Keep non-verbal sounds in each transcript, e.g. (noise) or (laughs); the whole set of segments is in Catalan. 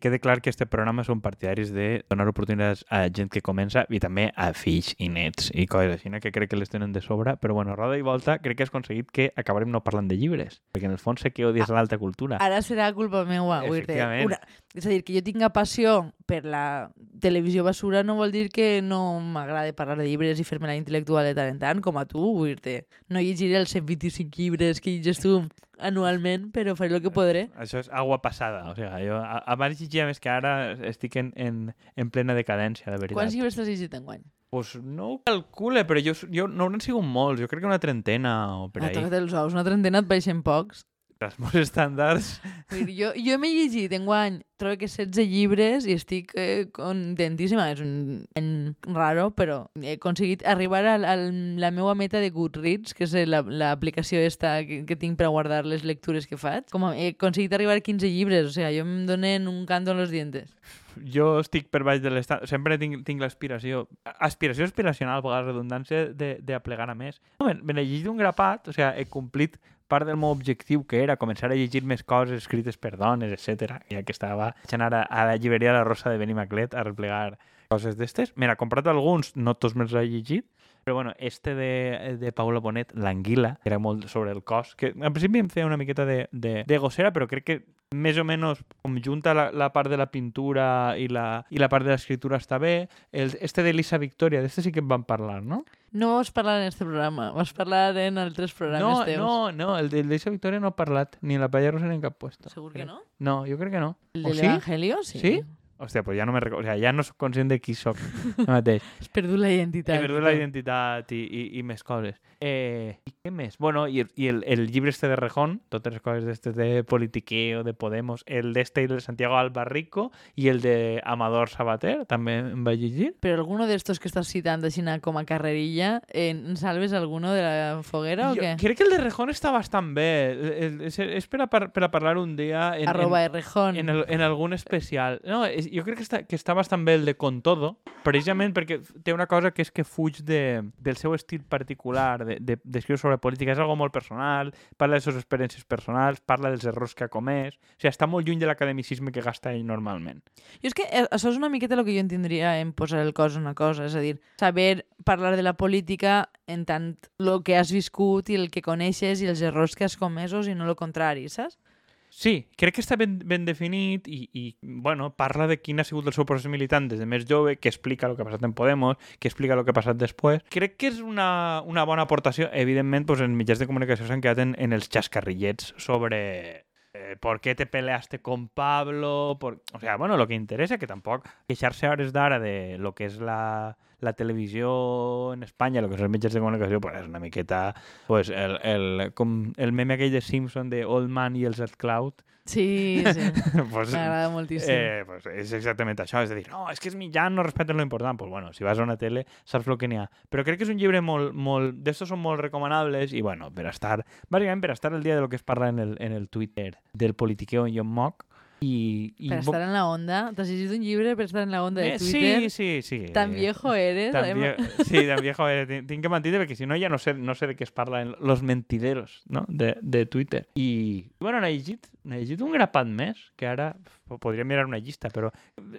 Quede clar que este programa són partidaris de donar oportunitats a gent que comença i també a fills i nets i coses així, que crec que les tenen de sobre, però bueno, roda i volta crec que has aconseguit que acabarem no parlant de llibres, perquè en el fons sé que odies l'alta cultura. Ara serà culpa meua. Una, és a dir, que jo tinga passió per la televisió basura no vol dir que no m'agrada parlar de llibres i fer-me la intel·lectual de tant en tant, com a tu, vull dir No llegiré els 125 llibres que llegis tu anualment, però faré el que podré. Això és agua passada. O sigui, jo abans llegia més que ara estic en, en, en plena decadència, de veritat. Quants llibres t'has llegit enguany? Pues no ho calcule, però jo, jo no hauran sigut molts. Jo crec que una trentena o per Ah, ahí. toca't els ous, una trentena et baixen pocs. Els (laughs) meus estàndards... Jo, jo m'he llegit enguany, trobo que 16 llibres i estic eh, contentíssima. És un any raro, però he aconseguit arribar a, a la meva meta de Goodreads, que és la- l'aplicació esta que, que tinc per guardar les lectures que faig. Com he aconseguit arribar a 15 llibres, o sigui, jo em donen un canto en los dientes. Jo estic per baix de l'estàndard. Sempre tinc, tinc l'aspiració... Aspiració aspiracional, a la redundància, de, de aplegar a més. No, me n'he llegit un grapat, o sigui, he complit part del meu objectiu, que era començar a llegir més coses escrites per dones, etc. Ja que estava anar a, a la llibreria La Rosa de Benimaclet a replegar coses d'estes. N'ha comprat alguns, no tots me'ls he llegit, però bueno, este de, de Paula Bonet, l'anguila, era molt sobre el cos, que al principi em feia una miqueta de, de, de gossera, però crec que més o menys com junta la, la part de la pintura i la, i la part de l'escriptura està bé. El, este de Lisa Victoria, d'este sí que en vam parlar, no? No vas parlar en este programa, vas parlar en altres programes No, teus. no, no, el de Lisa Victoria no ha parlat, ni en la Palla Rosa ni en cap puesto. Segur que no? No, jo crec que no. El de sí? l'Evangelio, sí. Sí? Hòstia, pues ja no me recordo, o sea, ja no soc conscient de qui soc (laughs) mateix. Has perdut la identitat. He perdut la identitat i, i, i més coses. Eh, I què més? Bueno, i, i el, el llibre este de Rejón, totes les coses d'este de politiqueo, de Podemos, el d'este de Santiago Albarrico i el de Amador Sabater, també em vaig llegir. Però alguno d'estos que estàs citant així com a carrerilla, eh, salves alguno de la foguera o Jo què? crec que el de Rejón està bastant bé. És, és per, a, per a parlar un dia en, Arroba en, Errejón. en, el, en algun especial. No, és, jo crec que està, que està bastant bé el de Con Todo, precisament perquè té una cosa que és que fuig de, del seu estil particular d'escriure de, sobre política. És algo molt personal, parla de les seves experiències personals, parla dels errors que ha comès... O sigui, està molt lluny de l'academicisme que gasta ell normalment. Jo és que eh, això és una miqueta el que jo entendria en posar el cos una cosa, és a dir, saber parlar de la política en tant el que has viscut i el que coneixes i els errors que has comesos i no el contrari, saps? Sí, crec que està ben, ben definit i, i bueno, parla de quin ha sigut el seu procés militant des de més jove, que explica el que ha passat en Podemos, que explica el que ha passat després. Crec que és una, una bona aportació. Evidentment, pues, els mitjans de comunicació s'han quedat en, en els xascarrillets sobre eh, por qué te peleaste con Pablo, por... o sea, bueno, lo que interesa, que tampoc queixar-se hores d'ara de lo que és la, la televisió en Espanya, lo que són els mitjans de comunicació, pues és una miqueta pues, el, el, com el meme aquell de Simpson de Old Man i els Cloud, Sí, sí. (laughs) pues, M'agrada moltíssim. eh, pues és exactament això, és a dir, no, és que és mitjà, no respecten lo important. Pues bueno, si vas a una tele saps el que n'hi ha. Però crec que és un llibre molt, molt... D'estos són molt recomanables i, bueno, per estar... Bàsicament per estar el dia de lo que es parla en el, en el Twitter del politiqueo en John Mock i... i Per estar en la onda. T'has llegit un llibre per estar en la onda de Eh, Twitter? Sí, sí, sí. Tan viejo eres. Tan vie... Sí, tan viejo eres. Tinc que mentir perquè si no ja no sé, no sé de què es en los mentideros no? de, de Twitter. I, bueno, n'he llegit, llegit un grapat més, que ara podria mirar una llista, però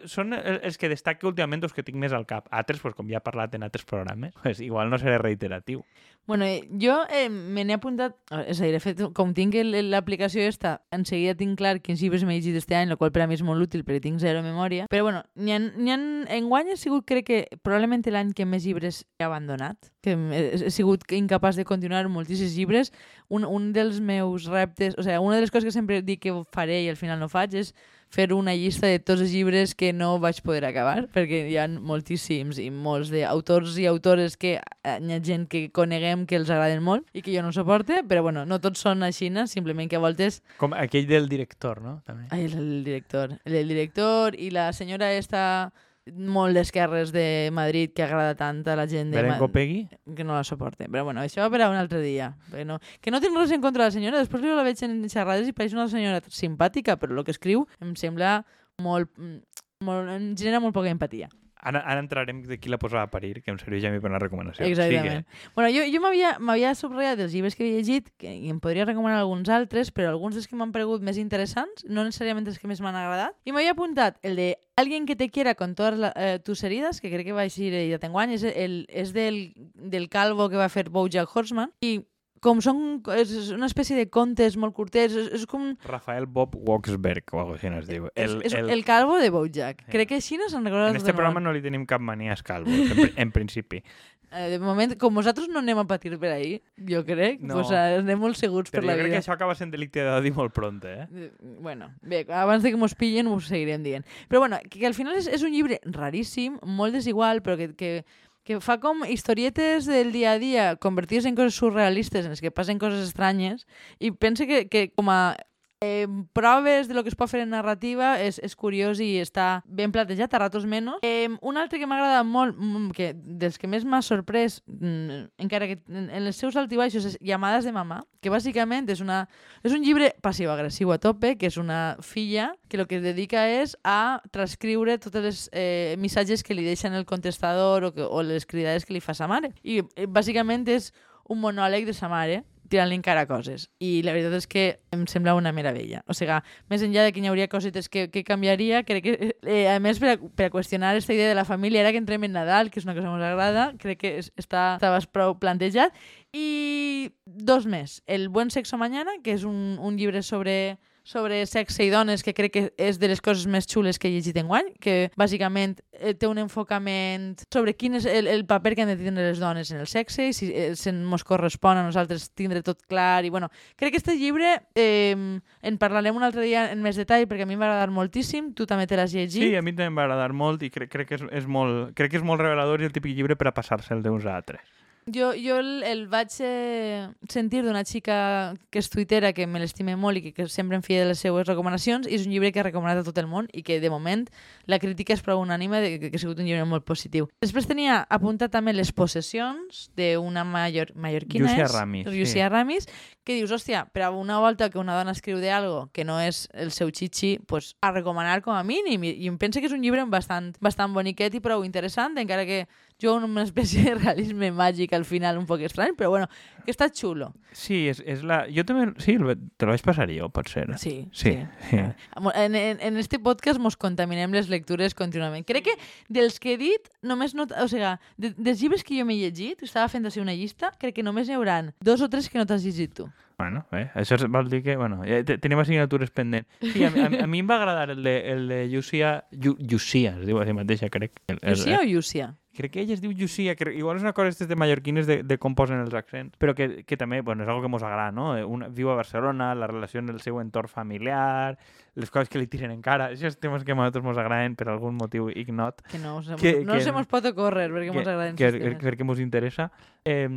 són el- els que destaco últimament els que tinc més al cap. Altres, pues, com ja he parlat en altres programes, (laughs) pues, igual no seré reiteratiu. Bueno, eh, jo eh, me n'he apuntat... És a dir, fet, com tinc l'aplicació esta, en seguida tinc clar quins llibres m'he llegit este any, el qual per a mi és molt útil perquè tinc zero memòria. Però bueno, n'hi ha, ha, enguany he sigut, crec que, probablement l'any que més llibres he abandonat, que he sigut incapaç de continuar moltíssims llibres. Un, un dels meus reptes, o sigui, una de les coses que sempre dic que faré i al final no faig és fer una llista de tots els llibres que no vaig poder acabar, perquè hi ha moltíssims i molts d'autors i autores que eh, hi ha gent que coneguem que els agraden molt i que jo no suporte, però bueno, no tots són així, simplement que a voltes... Com aquell del director, no? També. Ai, el, el director. El, el director i la senyora esta molt d'esquerres de Madrid que agrada tant a la gent de... Beren Ma- Copegui? que no la suporte. Però bueno, això per a un altre dia. No, que no tinc res en contra de la senyora, després jo la veig en xerrades i pareix una senyora simpàtica, però el que escriu em sembla molt... mm, molt em genera molt poca empatia. Ara, ara entrarem de qui la posava a parir, que em serveix a mi per una recomanació. Exactament. Bueno, jo, jo m'havia subratllat dels llibres que havia llegit que, i em podria recomanar alguns altres, però alguns dels que m'han paregut més interessants, no necessàriament els que més m'han agradat. I m'havia apuntat el de Alguien que te quiera con todas la, eh, tus heridas, que crec que va aixir eh, ja t'enguany, és, el, és del, del calvo que va fer Bojack Horseman, i com són és una espècie de contes molt curtets, és, és com Rafael Bob Waxberg, o algo així es diu. el, és, el, el calvo de Bojack. Sí. Crec que així no se'n recorda En este programa no li tenim cap mania als calvos, en, en principi. (laughs) Eh, de moment, com nosaltres no anem a patir per ahir, jo crec, No. pues, eh, anem molt segurs Però per la jo crec vida. que això acaba sent delicte d'odi molt pront, eh? Eh, Bueno, bé, abans de que mos pillen ho seguirem dient. Però bueno, que, que al final és, és un llibre raríssim, molt desigual, però que, que, que fa com historietes del dia a dia convertides en coses surrealistes, en les que passen coses estranyes, i pense que, que com a eh, proves de lo que es pot fer en narrativa és, és curiós i està ben platejat, a ratos menys. Eh, un altre que m'ha agradat molt, mm, que dels que més m'ha sorprès, mm, encara que en, en els seus altibaixos, és Llamades de mamà, que bàsicament és, una, és un llibre passiu-agressiu a tope, que és una filla que el que es dedica és a transcriure totes les eh, missatges que li deixen el contestador o, que, o les cridades que li fa sa mare. I eh, bàsicament és un monòleg de sa mare tirant-li encara coses. I la veritat és que em sembla una meravella. O sigui, més enllà de que hi hauria cosetes que, que canviaria, crec que, eh, a més, per a, per a qüestionar aquesta idea de la família, ara que entrem en Nadal, que és una cosa que ens agrada, crec que es, està, estava prou plantejat. I dos més. El Buen sexo mañana, que és un, un llibre sobre sobre sexe i dones, que crec que és de les coses més xules que he llegit enguany, que bàsicament eh, té un enfocament sobre quin és el, el paper que han de tindre les dones en el sexe i si eh, se'n mos correspon a nosaltres tindre tot clar. I, bueno, crec que aquest llibre eh, en parlarem un altre dia en més detall perquè a mi em va agradar moltíssim, tu també te l'has llegit. Sí, a mi també em va agradar molt i crec, crec, que és, és molt, crec que és molt revelador i el típic llibre per a passar-se'l d'uns a altres. Jo, jo el, el vaig eh, sentir d'una xica que és tuitera, que me l'estime molt i que, que sempre em fia de les seues recomanacions, i és un llibre que ha recomanat a tot el món i que, de moment, la crítica és prou unànime de que, que ha sigut un llibre molt positiu. Després tenia apuntat també Les possessions d'una mallor, mallorquina, Llucia? Ramis, sí. Llucia Ramis, que dius, hòstia, per a una volta que una dona escriu d'algo que no és el seu xixi, pues, a recomanar com a mínim. I, i em penso que és un llibre bastant, bastant boniquet i prou interessant, encara que jo una espècie de realisme màgic al final un poc estrany, però bueno, que està xulo. Sí, és, és la... Jo també... Sí, te lo vaig passar jo, pot ser. Sí, Sí, sí. Mo- En, en, en este podcast mos contaminem les lectures contínuament. Crec que dels que he dit, només no... O sigui, de, dels llibres que jo m'he llegit, estava fent així una llista, crec que només n'hi hauran dos o tres que no t'has llegit tu. Bueno, bé, això és- vol dir que... Bueno, ja te- tenim assignatures pendents. Sí, a, a, a mi em va agradar el de, el de Llucia... Llu, Llucia, es diu a si mateixa, crec. El, el, Llucia o Llucia? Crec que ella es diu Llucia, crec, igual és una cosa aquestes de mallorquines de, de com posen els accents, però que, que també, bueno, és algo que mos agrada, no? Eh, Una, viu a Barcelona, la relació en el seu entorn familiar, les coses que li tiren en cara, aquests temes que a nosaltres mos agraden per algun motiu ignot, Que no, se, Que- no que- se mos pot ocórrer perquè mos agraden que, que, perquè mos interessa. Eh,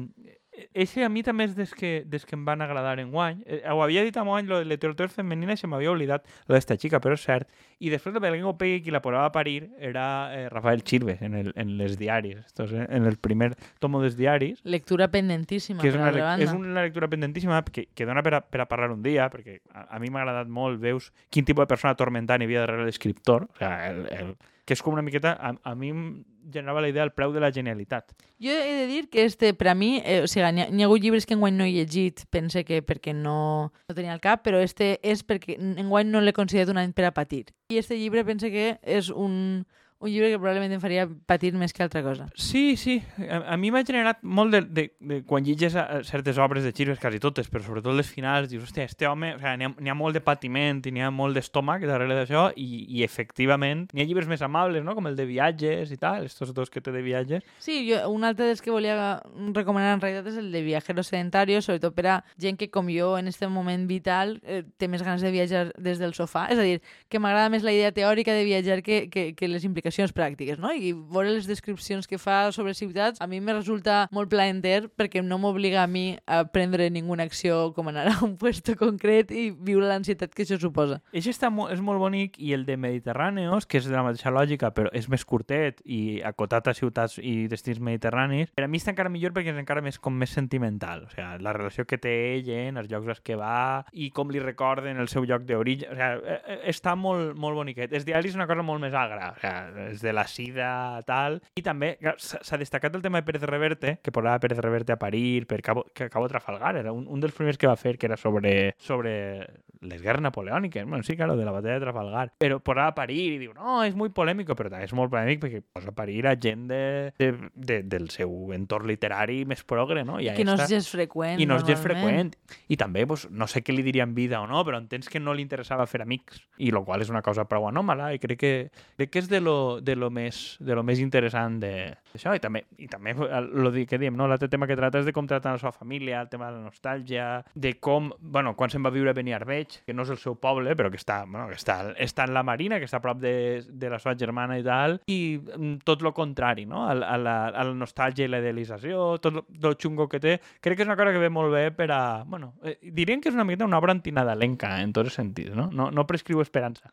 Eixe a mi també és des que, des que em van agradar en guany. Eh, ho havia dit a guany, lo de literatura femenina, se m'havia oblidat lo d'esta xica, però és cert. I després de Belén Pegui, qui la posava a parir era eh, Rafael Chirves, en, el, en les diaris. Estos, eh, en el primer tomo dels diaris, Lectura pendentíssima, que és una, banda. és una lectura pendentíssima que, que dona per a, per a parlar un dia, perquè a, a mi m'ha agradat molt, veus quin tipus de persona atormentant hi havia darrere l'escriptor, o sea, el, el, que és com una miqueta, a, a mi em generava la idea del preu de la genialitat. Jo he de dir que este, per a mi, eh, o sigui, n'hi ha, ha hagut llibres que enguany no he llegit, pense que perquè no, no tenia al cap, però este és perquè enguany no l'he considerat un any per a patir. I este llibre pense que és un, un llibre que probablement em faria patir més que altra cosa. Sí, sí. A, a mi m'ha generat molt de, de, de quan lliges a, a certes obres de Chirves, quasi totes, però sobretot les finals, dius, hòstia, este home, o sea, n'hi ha, ha molt de patiment i n'hi ha molt d'estómac darrere d'això i, i efectivament n'hi ha llibres més amables, no? com el de viatges i tal, estos dos que té de viatges. Sí, jo, un altre dels que volia recomanar en realitat és el de Viajero Sedentario, sobretot per a gent que, com jo, en este moment vital, eh, té més ganes de viatjar des del sofà. És a dir, que m'agrada més la idea teòrica de viatjar que, que, que les implicacions pràctiques, no? I veure les descripcions que fa sobre ciutats a mi me resulta molt plaenter perquè no m'obliga a mi a prendre ninguna acció com anar a un puesto concret i viure l'ansietat que això suposa. Eix està mo és molt bonic i el de Mediterràneos, que és de la mateixa lògica, però és més curtet i acotat a ciutats i destins mediterranis, per a mi està encara millor perquè és encara més com més sentimental. O sigui, la relació que té ell en els llocs als que va i com li recorden el seu lloc d'origen. O sigui, eh, eh, està molt, molt boniquet. Els diaris és una cosa molt més agra. O sigui, és de la sida, tal. I també clar, s'ha s'ha destacat el tema de Pérez Reverte, que posava Pérez Reverte a parir per que Cabo Trafalgar, era un, un dels primers que va fer, que era sobre, sobre les guerres napoleòniques, bueno, sí, claro, de la batalla de Trafalgar, però posava a parir i diu, no, és molt polèmic, però també és molt polèmic perquè posa a parir a gent de, de, de, del seu entorn literari més progre, no? I que no és gens freqüent. i no és gens freqüent. I també, pues, no sé què li dirien vida o no, però entens que no li interessava fer amics, i lo qual és una cosa prou anòmala, i crec que, crec que és de lo, de lo, més, de lo més interessant de- d'això. I també, i també lo que diem, no? l'altre tema que trata és de com trata la seva família, el tema de la nostàlgia, de com, bueno, quan se'n va viure a Beniarbeig, que no és el seu poble, però que està, bueno, que està, està en la Marina, que està a prop de, de la seva germana i tal, i mm, tot lo contrari, no? A, a, la, a la nostàlgia i la idealització, tot lo, lo xungo que té. Crec que és una cosa que ve molt bé per a... Bueno, eh, dirien que és una miqueta una obra antinadalenca, en tots els sentits, no? No, no prescriu esperança.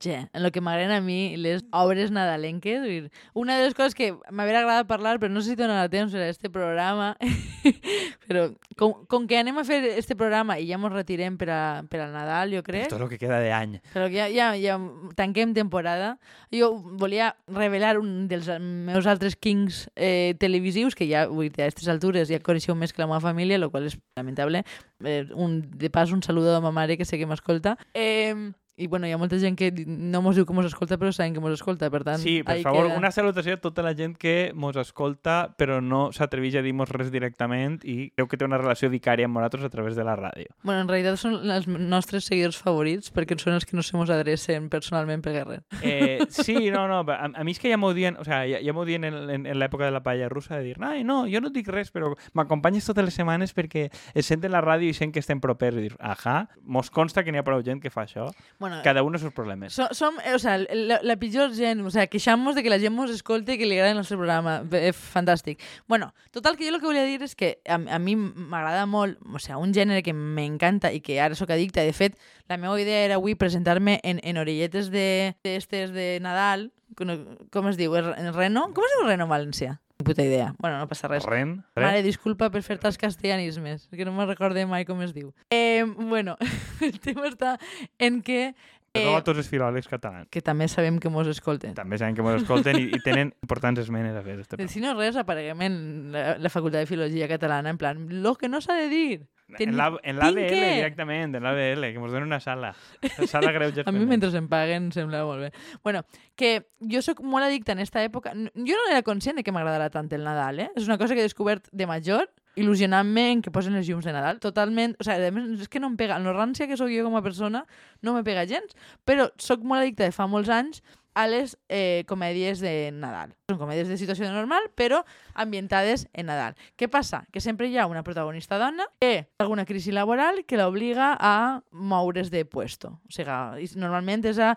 Ja, en el que m'agraden a mi les obres nadalenques. dir, Una de les coses que m'hauria agradat parlar, però no sé si donarà temps per a este programa, (laughs) però com, com que anem a fer este programa i ja ens retirem per, a, per al Nadal, jo crec, Tot el que queda d'any. però que ja, ja, ja tanquem temporada, jo volia revelar un dels meus altres kings eh, televisius, que ja, vull dir, a aquestes altures ja coneixeu més que la meva família, el qual és lamentable. Eh, un, de pas, un saludo a ma mare, que sé que m'escolta. Eh, i bueno, hi ha molta gent que no mos diu que mos escolta, però saben que mos escolta, per tant... Sí, per favor, queda. una salutació a tota la gent que mos escolta però no s'atreveix a dir-nos res directament i creu que té una relació vicària amb nosaltres a través de la ràdio. Bueno, en realitat són els nostres seguidors favorits, perquè són els que no se mos adrecen personalment per res. Eh, (laughs) sí, no, no, a, a mi és que ja m'ho dien, o sea, ja, ja m'ho dien en, en, en l'època de la paella russa, de dir, ai, no, jo no dic res, però m'acompanyes totes les setmanes perquè es senten la ràdio i sent que estem propers. I dir, ahà, mos consta que n'hi ha prou gent que fa això. Bueno, Cada un els seus problemes. So, som, eh, o sea, la, la pitjor gent, o sea, queixamos de que la gent mos escolte i que li agrada el nostre programa. Eh, fantàstic. Bueno, total, que jo el que volia dir és que a, a mi m'agrada molt, o sea, un gènere que m'encanta i que ara sóc addicta. De fet, la meva idea era avui presentar-me en, en orelletes de, d'estes de Nadal, com, com es diu? El reno? Com es diu reno en valencià? Puta idea. Bueno, no passa res. Ren, Mare, ren. disculpa per fer-te els castellanismes, que no me recorde mai com es diu. Eh, bueno, (laughs) el tema està en que... Perdó a tots els filòlegs catalans. que també sabem que mos escolten. També saben que mos escolten i, i tenen importants esmenes a fer. (laughs) Este programa. Si no res, apareguem en la, la Facultat de Filologia Catalana, en plan, lo que no s'ha de dir. Ten- En la- en l'ABL, tinc que- directament, en l'ABL, que ens donen una sala. La sala Greuges (laughs) A mi mentre em paguen sembla molt bé. Bueno, que jo sóc molt addicta en esta època. Jo no era conscient de que m'agradarà tant el Nadal, eh? És una cosa que he descobert de major, il·lusionant-me en que posen les llums de Nadal. Totalment, o sigui, a més, és que no em pega. La rància que sóc jo com a persona no me pega gens, però sóc molt addicta de fa molts anys a les eh, comèdies de Nadal. Són comèdies de situació normal, però ambientades en Nadal. Què passa? Que sempre hi ha una protagonista dona que alguna crisi laboral que l'obliga a moure's de puesto. O sigui, normalment és a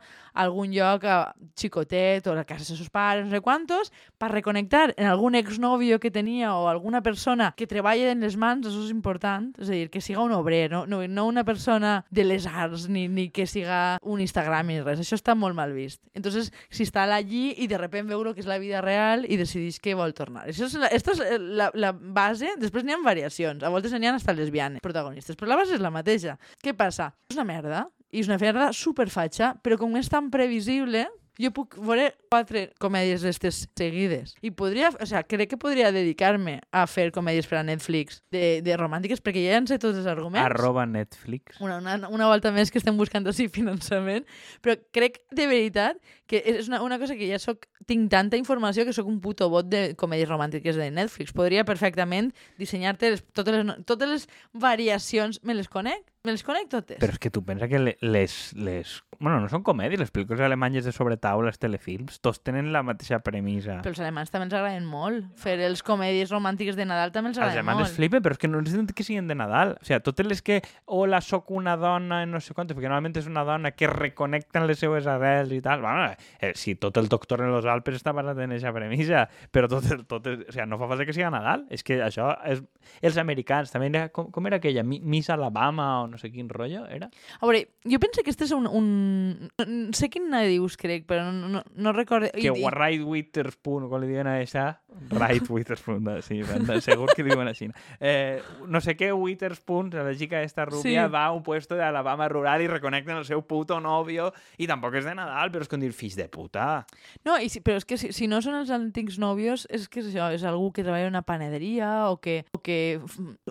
algun lloc a xicotet o a casa de sus pares, no sé quantos, per reconnectar en algun exnovio que tenia o alguna persona que treballa en les mans, això és important, és a dir, que siga un obrer, no, no, no una persona de les arts, ni, ni que siga un Instagram ni res, això està molt mal vist. Entonces, s'instal·la allí i de repente veu que és la vida real i decideix que vol tornar. Això és la, esto és la, la base, després n'hi ha variacions, a voltes n'hi ha hasta lesbianes protagonistes, però la base és la mateixa. Què passa? És una merda, i és una merda superfatxa, però com és tan previsible, jo puc veure quatre comèdies d'estes seguides. I podria, o sea, crec que podria dedicar-me a fer comèdies per a Netflix de, de romàntiques, perquè ja en sé tots els arguments. Arroba Netflix. Una, una, una volta més que estem buscant així finançament, però crec de veritat que és una, una cosa que ja soc, tinc tanta informació que sóc un puto bot de comèdies romàntiques de Netflix. Podria perfectament dissenyar-te totes, les, totes les variacions, me les conec, me les conec totes. Però és que tu pensa que le- les, les... Bueno, no són comèdies, les pel·lícules alemanyes de sobretaula, els telefilms, tots tenen la mateixa premissa. Però els alemans també els agraden molt. Fer els comèdies romàntiques de Nadal també els Els agraden alemans molt. es flipen, però és que no necessiten que siguin de Nadal. O sigui, totes les que hola, sóc una dona, no sé quantes, perquè normalment és una dona que reconnecten les seues arrels i tal. Bueno, eh, si tot el doctor en los Alpes està basat en aquesta premissa, però tot, el- tot, el- o sigui, no fa falta que sigui Nadal. És que això és... Els americans, també era... Com, com era aquella? Mi- Miss Alabama o no sé quin rotllo era? A veure, jo penso que este és un... un... no sé quin dius, crec, però no, no, no recordo... Que Warride Witherspoon, com li diuen a aquesta, (laughs) Right Witherspoon, de- sí, de- segur que diuen així. Eh, no sé què Witherspoon, la chica esta rubia, Sí. va a un puesto de Alabama rural i reconecten el seu puto novio i tampoc és de Nadal, però és com dir, fills de puta. No, i si, però és que si, si no són els antics nòvios, és que és això, és algú que treballa en una panaderia o que, o que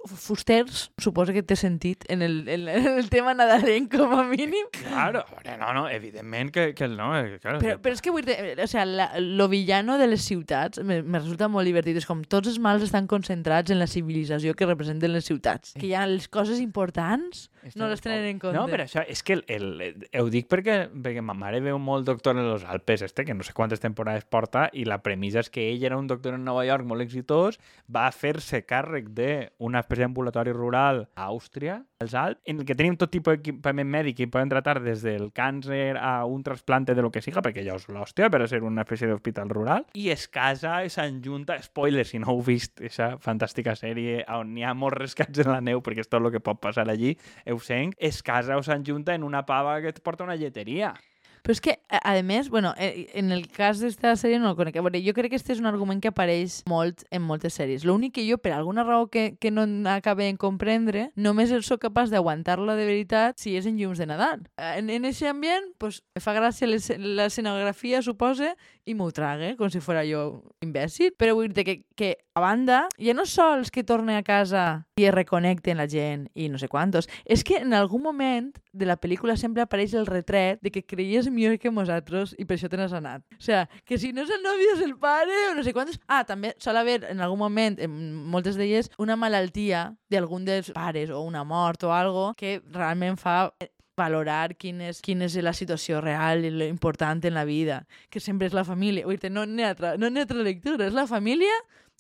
fusters, suposo que té sentit en el, en el tema nadalenc com a mínim. Claro, a veure, no, no, evidentment que, que no, eh, claro, Però, que- però és que vull dir, o sea, la, lo villano de les ciutats me, me resulta molt divertit. És com tots els mals estan concentrats en la civilització que representen les ciutats. Que ja les coses importants no les tenen en compte. No, però això és que el, el, ho dic perquè, perquè ma mare veu molt Doctor en los Alpes, este, que no sé quantes temporades porta, i la premissa és que ell era un doctor en Nova York molt exitós, va fer-se càrrec d'una espècie d'ambulatori rural a Àustria, als Alps, en el que tenim tot tipus d'equipament mèdic i poden tratar des del càncer a un trasplante de lo que siga, perquè allò és l'hòstia per ser una espècie d'hospital rural, i es casa, s'enjunta, spoiler, si no heu vist aquesta fantàstica sèrie on hi ha molts rescats en la neu, perquè és tot el que pot passar allí, Eusenc, es casa o s'enjunta en una pava que et porta una lleteria. Però és que, a, a més, bueno, eh, en el cas d'esta sèrie no el conec. A veure, jo crec que este és un argument que apareix molt en moltes sèries. L'únic que jo, per alguna raó que, que no acabé en comprendre, només el sóc capaç d'aguantar-la de veritat si és en llums de Nadal. Eh, En, en aquest ambient, pues, me fa gràcia les- l'escenografia, supose, i m'ho trague, com si fos jo imbècil. Però vull dir que, que, a banda, ja no sols que torne a casa i es reconnecten la gent i no sé quantos, és que en algun moment de la pel·lícula sempre apareix el retret de que creies millor que nosaltres i per això te n'has anat. O sea, que si no és el nòvio és el pare o no sé quantos... Ah, també sol haver en algun moment, en moltes d'elles, una malaltia d'algun dels pares o una mort o algo que realment fa eh, valorar quin és, quina és la situació real i important en la vida, que sempre és la família. Vull dir, no n'hi ha, altra, no ha altra lectura, és la família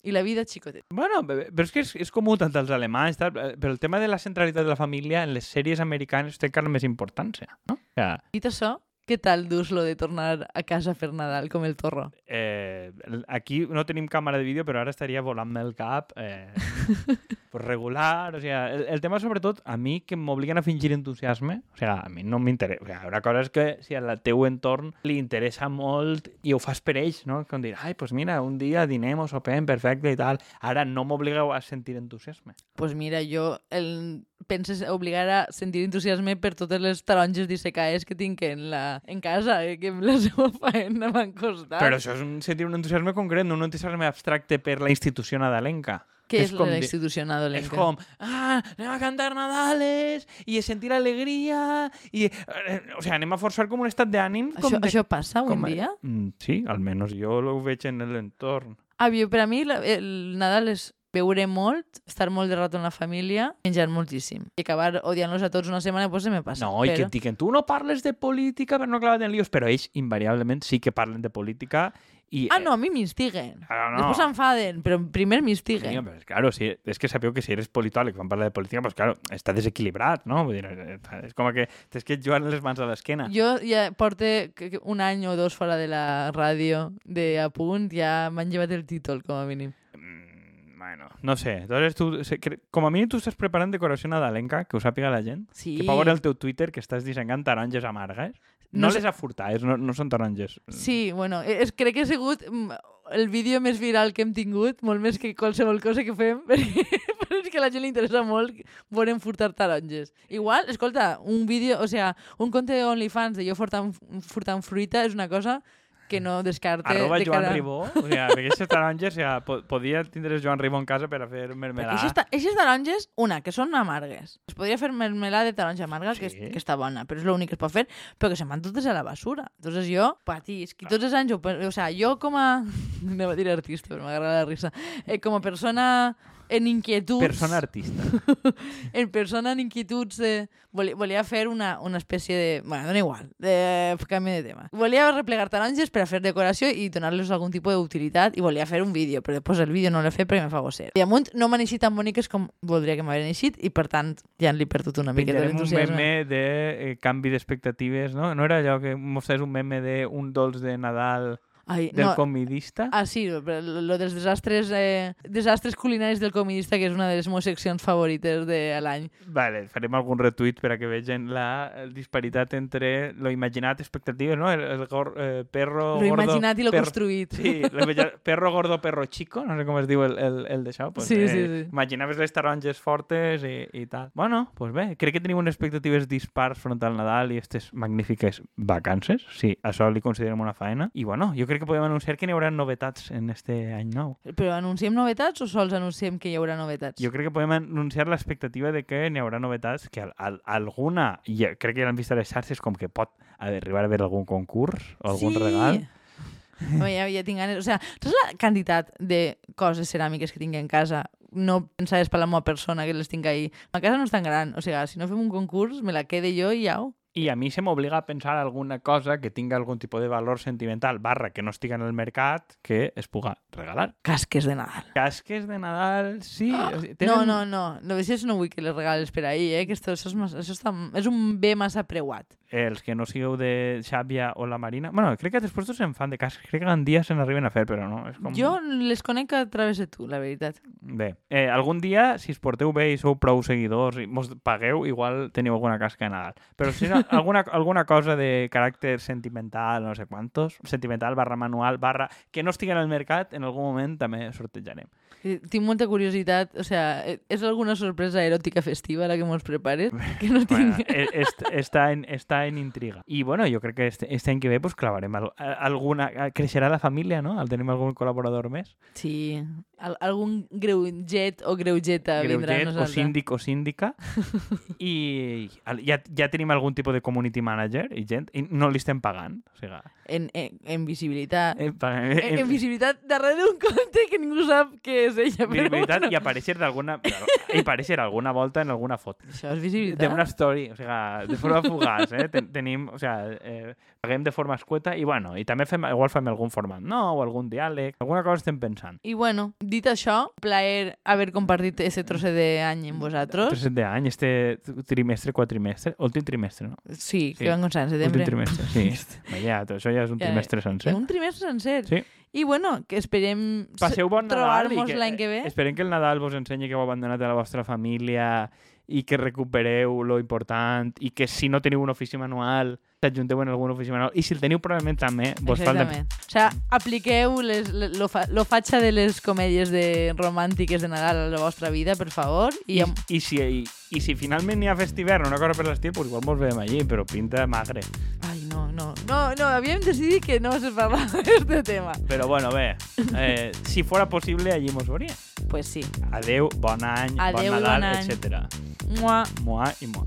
i la vida xicotet. Bueno, però és que és, és comú tant als alemanys, tal, eh, però el tema de la centralitat de la família en les sèries americanes té encara més importància, no? Sea, Dit això, què tal dus lo de tornar a casa a fer Nadal com el torro? eh, aquí no tenim càmera de vídeo, però ara estaria volant-me el cap eh, pues regular, o sea, el, el tema sobretot, a mi que m'obliguen a fingir entusiasme, o sea, a mi no m'interessa, o sea, una cosa és que si al teu entorn li interessa molt i ho fas per ells, no? Com dir, ai, pues mira, un dia dinem o sopem, perfecte i tal, ara no m'obligueu a sentir entusiasme. pues mira, jo el, penses obligar a sentir entusiasme per totes les taronges dissecaes que tinc en, la, en casa, eh, que la seva faena m'han costat. Però això és un, sentir un entusiasme concret, no un entusiasme abstracte per la institució nadalenca. Què és és, com la institució nadolenca? És com, ah, anem a cantar Nadales i a sentir alegria i, eh, o sea, anem a forçar com un estat d'ànim. Això, de- això passa avui com en dia? Mm, sí, almenys jo ho veig en l'entorn. Ah, per a mi el Nadal és beure molt, estar molt de rato en la família, menjar moltíssim. I acabar odiant-los a tots una setmana, pues se me passa. No, i que però... et diuen, tu no parles de política per no clavar en líos, però ells invariablement sí que parlen de política i... Ah, no, a mi m'instiguen. Claro, no. Després s'enfaden, però primer m'instiguen. Sí, però, claro, sí, és que sabeu que si eres politòleg quan parla de política, pues, claro, està desequilibrat, no? Vull dir, eh, és com que tens que jugar les mans a l'esquena. Jo ja que un any o dos fora de la ràdio de a punt, ja m'han llevat el títol, com a mínim. Bueno, no sé. Entonces, tu, com a mínim tu estàs preparant decoració nadalenca, que ho sàpiga la gent. Sí. Que pot veure el teu Twitter que estàs dissenyant taronges amargues. No, No les afurtades, no, no són taronges. Sí, bueno, és, crec que ha sigut mm, el vídeo més viral que hem tingut, molt més que qualsevol cosa que fem, (laughs) perquè, però és que a la gent li interessa molt veure furtar taronges. Igual, escolta, un vídeo, o sea, un compte de OnlyFans de jo furtant, furtant fruita és una cosa que no descarte Arroba de Joan cara... Ribó. O sigui, aquestes taronges, o sigui, po podia tindre Joan Ribó en casa per a fer mermelada. Eixes taronges, una, que són amargues. Es podria fer mermelada de taronja amarga, que, Sí. és, que està bona, però és l'únic que es pot fer, però que se'n van totes a la basura. Entonces jo patisc, i tots els anys, o sea, jo com a... (laughs) Anava a dir artista, però m'agrada la risa. Eh, com a persona en inquietuds... Persona artista. (laughs) en persona en inquietuds de... Volia, volia fer una, una espècie de... Bueno, dona igual, de canvi de tema. Volia replegar taronges per a fer decoració i donar-los algun tipus d'utilitat i volia fer un vídeo, però després el vídeo no l'he fet perquè me fa gosser. I amunt no m'han eixit tan boniques com voldria que m'havien eixit i per tant ja li perdut una miqueta Penjarem un d'entusiasme. meme de eh, canvi d'expectatives, no? No era allò que mostraves un meme de un dolç de Nadal Ai, del no, comidista. Ah, sí, lo lo dels desastres, eh, desastres culinaris del comidista, que és una de les meves seccions favorites de l'any. Vale, farem algun retuit per a que vegin la disparitat entre lo imaginat, expectatives, no? El, el gor, eh, perro Lo gordo... imaginat i lo perro- construït. Sí, lo (laughs) imagina- perro gordo, perro chico, no sé com es diu el, el, el d'això. Pues, Sí, eh, sí, sí. Imaginaves les taronges fortes i, i tal. Bueno, pues bé, crec que tenim unes expectatives dispars front al Nadal i aquestes magnífiques vacances. Sí, això li considerem una faena. I bueno, jo crec que podem anunciar que n'hi haurà novetats en este any nou. Però anunciem novetats o sols anunciem que hi haurà novetats? Jo crec que podem anunciar l'expectativa de que n'hi haurà novetats, que al, al, alguna, i ja- crec que ja l'han vist a les xarxes, com que pot arribar a haver algun concurs o algun sí. regal. Home, ja, ja tinc ganes. O sigui, saps la quantitat de coses ceràmiques que tinc en casa? No pensades per la meva persona que les tinc ahí. La casa no és tan gran. O sigui, si no fem un concurs, me la quede jo i au. I a mi se m'obliga a pensar alguna cosa que tinga algun tipus de valor sentimental, barra que no estigui en el mercat, que es puga regalar. Casques de Nadal. Casques de Nadal, sí. o sigui, Ah! No, no, no. No, això no vull que les regales per ahir, eh? Que esto, això, és, és un bé massa preuat. Els que no sigueu de Xàbia o la Marina... bueno, crec que després tots se'n fan de casques. Crec que en dia se n'arriben a fer, però no. És com... Jo les conec a través de tu, la veritat. Bé, eh, algun dia, si es porteu bé i sou prou seguidors i mos pagueu, igual teniu alguna casca de Nadal. Però si no, alguna, alguna cosa de caràcter sentimental, no sé quantos, sentimental barra manual, barra que no estigui en el mercat, en algun moment també sortejarem. Eh, Tinc molta curiositat, o sea, eh, és alguna sorpresa eròtica festiva la que mos prepares? Que no Bueno, tinc... eh, est, està, en, està en intriga. I bueno, jo crec que este, este any que ve pues, clavarem al, a- alguna... Creixerà la família, no? Al tenim algun col·laborador més. Sí, al, algun greuget o greugeta vindrà a Greuget o nosaltres. síndic o síndica. (laughs) I ja, ja tenim algun tipus de community manager i gent, i no li estem pagant. O sigui, En, en, en visibilitat. eh, paguem- En, en visibilitat darrere d'un compte que ningú sap és ella. Però visibilitat bueno. i aparèixer d'alguna i aparèixer alguna volta en alguna foto. Això és visibilitat. D'una story, o sigui, de forma fugaç, eh? Ten, tenim, o sigui, eh, paguem de forma escueta i bueno, i també fem, igual fem algun format nou o algun diàleg, alguna cosa estem pensant. I bueno, dit això, plaer haver compartit aquest trosset d'any amb vosaltres. Trosset d'any, este trimestre, quatrimestre, últim trimestre, no? Sí, Sí. que van començar en Últim setembre. trimestre, sí. (laughs) tot això ja és un trimestre sencer. Un trimestre sencer. Sí. I bueno, que esperem Passeu bon trobar-nos que, l'any que ve. esperem que el Nadal vos ensenyi que heu abandonat a la vostra família i que recupereu lo important i que si no teniu un ofici manual t'ajunteu en algun ofici manual i si el teniu probablement també vos falta. O sigui, apliqueu les, le- lo, fa, lo fatxa de les comèdies de romàntiques de Nadal a la vostra vida, per favor. I, I, amb... i, si, i, i si finalment n'hi ha festivern o una cosa per l'estiu, pues igual mos veiem allí, però pinta magre. Ai, no, no, no, no, havíem decidit que no se parlava (laughs) d'aquest tema. Però bueno, bé, eh, si fora possible, allí mos veuria. Pues sí. Adeu, bon any, Adeu bon Nadal, bon etc. Mua. Moa i moa.